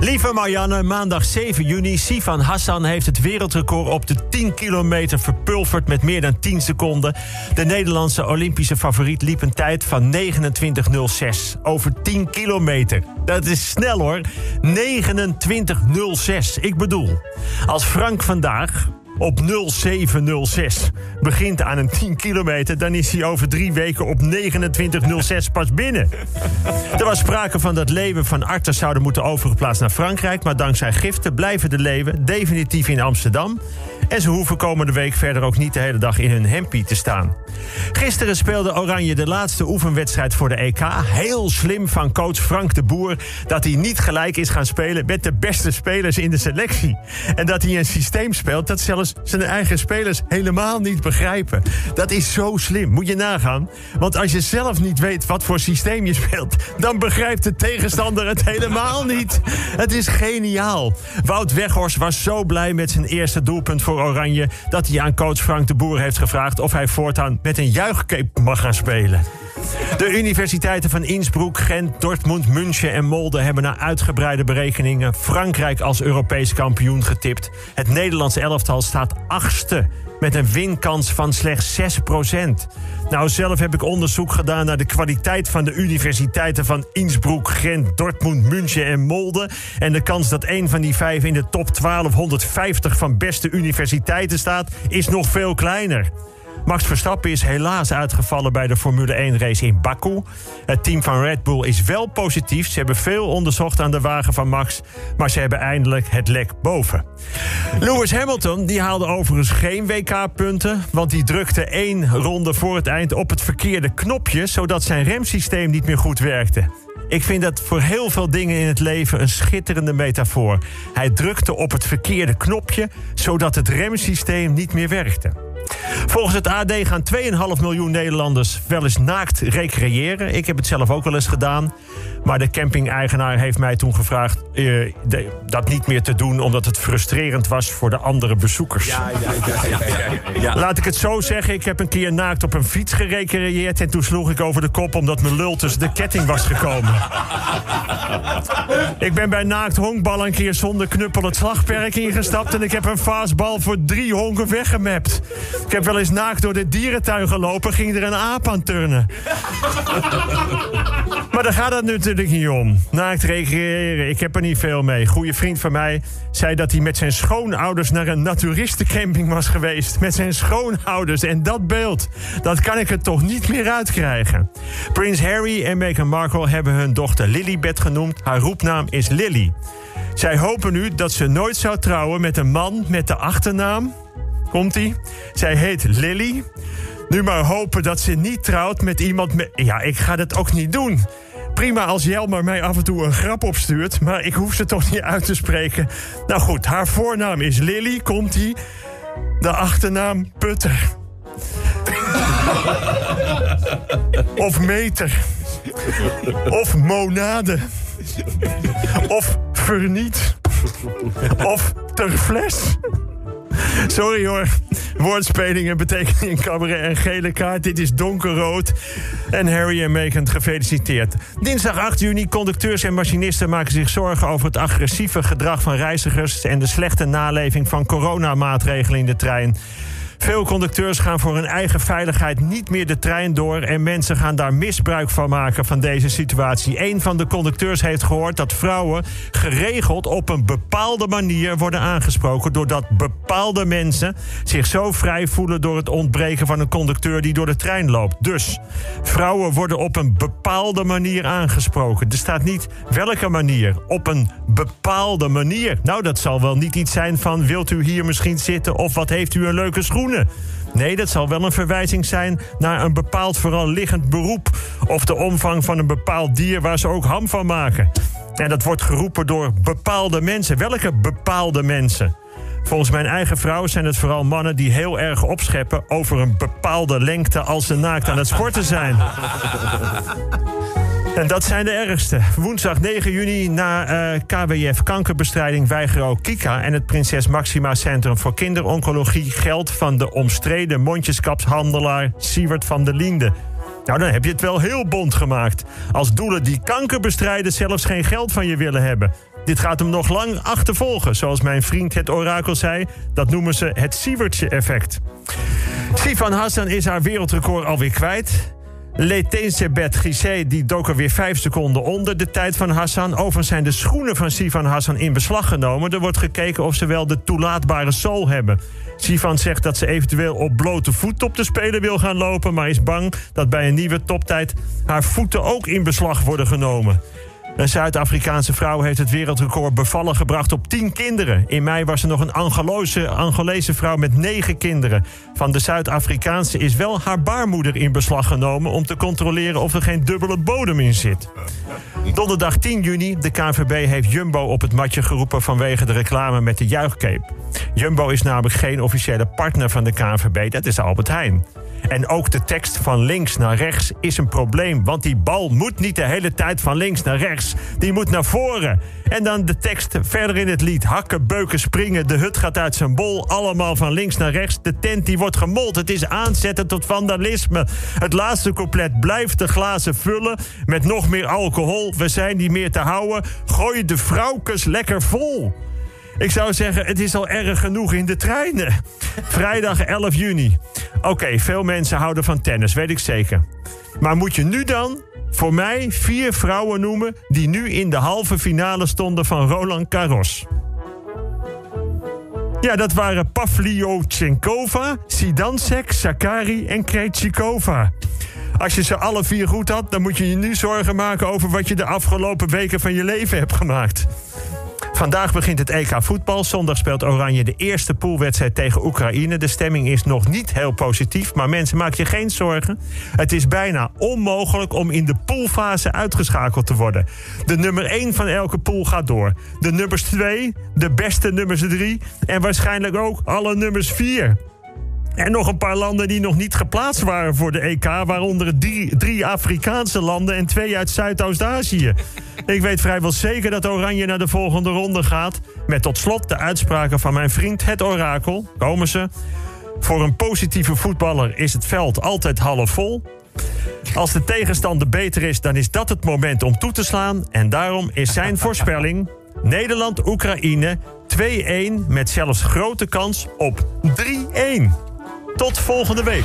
Lieve Marianne, maandag 7 juni. Sivan Hassan heeft het wereldrecord op de 10 kilometer verpulverd met meer dan 10 seconden. De Nederlandse Olympische favoriet liep een tijd van 29.06 over 10 kilometer. Dat is snel hoor. 29.06. Ik bedoel, als Frank vandaag op 0706 begint aan een 10 kilometer... dan is hij over drie weken op 2906 pas binnen. Er was sprake van dat leeuwen van Artes zouden moeten overgeplaatst naar Frankrijk... maar dankzij giften blijven de leeuwen definitief in Amsterdam... en ze hoeven komende week verder ook niet de hele dag in hun hempie te staan. Gisteren speelde Oranje de laatste oefenwedstrijd voor de EK. Heel slim van coach Frank de Boer dat hij niet gelijk is gaan spelen... met de beste spelers in de selectie. En dat hij een systeem speelt dat zelfs zijn eigen spelers helemaal niet begrijpen. Dat is zo slim, moet je nagaan. Want als je zelf niet weet wat voor systeem je speelt... dan begrijpt de tegenstander het helemaal niet. Het is geniaal. Wout Weghorst was zo blij met zijn eerste doelpunt voor Oranje... dat hij aan coach Frank de Boer heeft gevraagd... of hij voortaan met een juichcape mag gaan spelen. De universiteiten van Innsbruck, Gent, Dortmund, München en Molde hebben na uitgebreide berekeningen Frankrijk als Europees kampioen getipt. Het Nederlandse elftal staat achtste met een winkans van slechts 6% Nou, zelf heb ik onderzoek gedaan naar de kwaliteit van de universiteiten van Innsbruck, Gent, Dortmund, München en Molde. En de kans dat een van die vijf in de top 1250 van beste universiteiten staat, is nog veel kleiner. Max Verstappen is helaas uitgevallen bij de Formule 1-race in Baku. Het team van Red Bull is wel positief. Ze hebben veel onderzocht aan de wagen van Max, maar ze hebben eindelijk het lek boven. Lewis Hamilton die haalde overigens geen WK-punten, want die drukte één ronde voor het eind op het verkeerde knopje, zodat zijn remsysteem niet meer goed werkte. Ik vind dat voor heel veel dingen in het leven een schitterende metafoor. Hij drukte op het verkeerde knopje, zodat het remsysteem niet meer werkte. Volgens het AD gaan 2,5 miljoen Nederlanders wel eens naakt recreëren. Ik heb het zelf ook wel eens gedaan. Maar de camping-eigenaar heeft mij toen gevraagd uh, de, dat niet meer te doen, omdat het frustrerend was voor de andere bezoekers. Ja, ja, ja, ja, Laat ik het zo zeggen: ik heb een keer naakt op een fiets gerecreëerd. En toen sloeg ik over de kop omdat mijn lul tussen de ketting was gekomen. ik ben bij naakt honkbal een keer zonder knuppel het slagperk ingestapt. En ik heb een vaasbal voor drie honken weggemapt. Ik heb wel eens naakt door de dierentuin gelopen, ging er een aap aan turnen. maar daar gaat het natuurlijk niet om. Naakt recreëren, ik heb er niet veel mee. Goeie vriend van mij zei dat hij met zijn schoonouders naar een naturistencamping was geweest. Met zijn schoonouders. En dat beeld, dat kan ik er toch niet meer uitkrijgen. Prins Harry en Meghan Markle hebben hun dochter Lilybeth genoemd. Haar roepnaam is Lily. Zij hopen nu dat ze nooit zou trouwen met een man met de achternaam Komt-ie? Zij heet Lily. Nu maar hopen dat ze niet trouwt met iemand met... Ja, ik ga dat ook niet doen. Prima als Jelmer mij af en toe een grap opstuurt... maar ik hoef ze toch niet uit te spreken. Nou goed, haar voornaam is Lily, komt-ie. De achternaam Putter. of meter. Of monade. Of verniet. Of ter fles. Sorry hoor. Woordspelingen in cabaret een gele kaart. Dit is donkerrood. En Harry en Meghan gefeliciteerd. Dinsdag 8 juni. Conducteurs en machinisten maken zich zorgen over het agressieve gedrag van reizigers... en de slechte naleving van coronamaatregelen in de trein. Veel conducteurs gaan voor hun eigen veiligheid niet meer de trein door en mensen gaan daar misbruik van maken van deze situatie. Een van de conducteurs heeft gehoord dat vrouwen geregeld op een bepaalde manier worden aangesproken doordat bepaalde mensen zich zo vrij voelen door het ontbreken van een conducteur die door de trein loopt. Dus vrouwen worden op een bepaalde manier aangesproken. Er staat niet welke manier, op een bepaalde manier. Nou, dat zal wel niet iets zijn van wilt u hier misschien zitten of wat heeft u een leuke Nee, dat zal wel een verwijzing zijn naar een bepaald vooral liggend beroep. Of de omvang van een bepaald dier waar ze ook ham van maken. En dat wordt geroepen door bepaalde mensen. Welke bepaalde mensen? Volgens mijn eigen vrouw zijn het vooral mannen die heel erg opscheppen over een bepaalde lengte als ze naakt aan het sporten zijn. En dat zijn de ergste. Woensdag 9 juni na eh, KWF Kankerbestrijding Weigero Kika... en het Prinses Maxima Centrum voor Kinderoncologie... geld van de omstreden mondjeskapshandelaar Siewert van der Linde. Nou, dan heb je het wel heel bond gemaakt. Als doelen die kanker bestrijden zelfs geen geld van je willen hebben. Dit gaat hem nog lang achtervolgen. Zoals mijn vriend het orakel zei, dat noemen ze het Sievertje-effect. Sifan Hassan is haar wereldrecord alweer kwijt. Letensebet Gissé die dook er weer vijf seconden onder de tijd van Hassan. Overigens zijn de schoenen van Sivan Hassan in beslag genomen. Er wordt gekeken of ze wel de toelaatbare zool hebben. Sivan zegt dat ze eventueel op blote voet op de Spelen wil gaan lopen... maar is bang dat bij een nieuwe toptijd haar voeten ook in beslag worden genomen. Een Zuid-Afrikaanse vrouw heeft het wereldrecord bevallen gebracht op 10 kinderen. In mei was er nog een Angolese, vrouw met 9 kinderen. Van de Zuid-Afrikaanse is wel haar baarmoeder in beslag genomen... om te controleren of er geen dubbele bodem in zit. Donderdag 10 juni, de KNVB heeft Jumbo op het matje geroepen... vanwege de reclame met de juichcape. Jumbo is namelijk geen officiële partner van de KNVB, dat is Albert Heijn. En ook de tekst van links naar rechts is een probleem. Want die bal moet niet de hele tijd van links naar rechts. Die moet naar voren. En dan de tekst verder in het lied. Hakken, beuken, springen. De hut gaat uit zijn bol. Allemaal van links naar rechts. De tent die wordt gemold. Het is aanzetten tot vandalisme. Het laatste couplet blijft de glazen vullen. Met nog meer alcohol. We zijn niet meer te houden. Gooi de vrouwkes lekker vol. Ik zou zeggen, het is al erg genoeg in de treinen. Vrijdag 11 juni. Oké, veel mensen houden van tennis, weet ik zeker. Maar moet je nu dan voor mij vier vrouwen noemen... die nu in de halve finale stonden van Roland Garros? Ja, dat waren Pavlyuchenkova, Sidansek, Sakari en Krejcikova. Als je ze alle vier goed had, dan moet je je nu zorgen maken over wat je de afgelopen weken van je leven hebt gemaakt. Vandaag begint het EK voetbal. Zondag speelt Oranje de eerste poolwedstrijd tegen Oekraïne. De stemming is nog niet heel positief, maar mensen, maak je geen zorgen. Het is bijna onmogelijk om in de poolfase uitgeschakeld te worden. De nummer 1 van elke pool gaat door. De nummers 2, de beste nummers 3 en waarschijnlijk ook alle nummers 4. En nog een paar landen die nog niet geplaatst waren voor de EK, waaronder drie, drie Afrikaanse landen en twee uit Zuidoost-Azië. Ik weet vrijwel zeker dat Oranje naar de volgende ronde gaat. Met tot slot de uitspraken van mijn vriend het orakel. Komen ze. Voor een positieve voetballer is het veld altijd half vol. Als de tegenstander beter is, dan is dat het moment om toe te slaan. En daarom is zijn voorspelling... Nederland-Oekraïne 2-1 met zelfs grote kans op 3-1. Tot volgende week.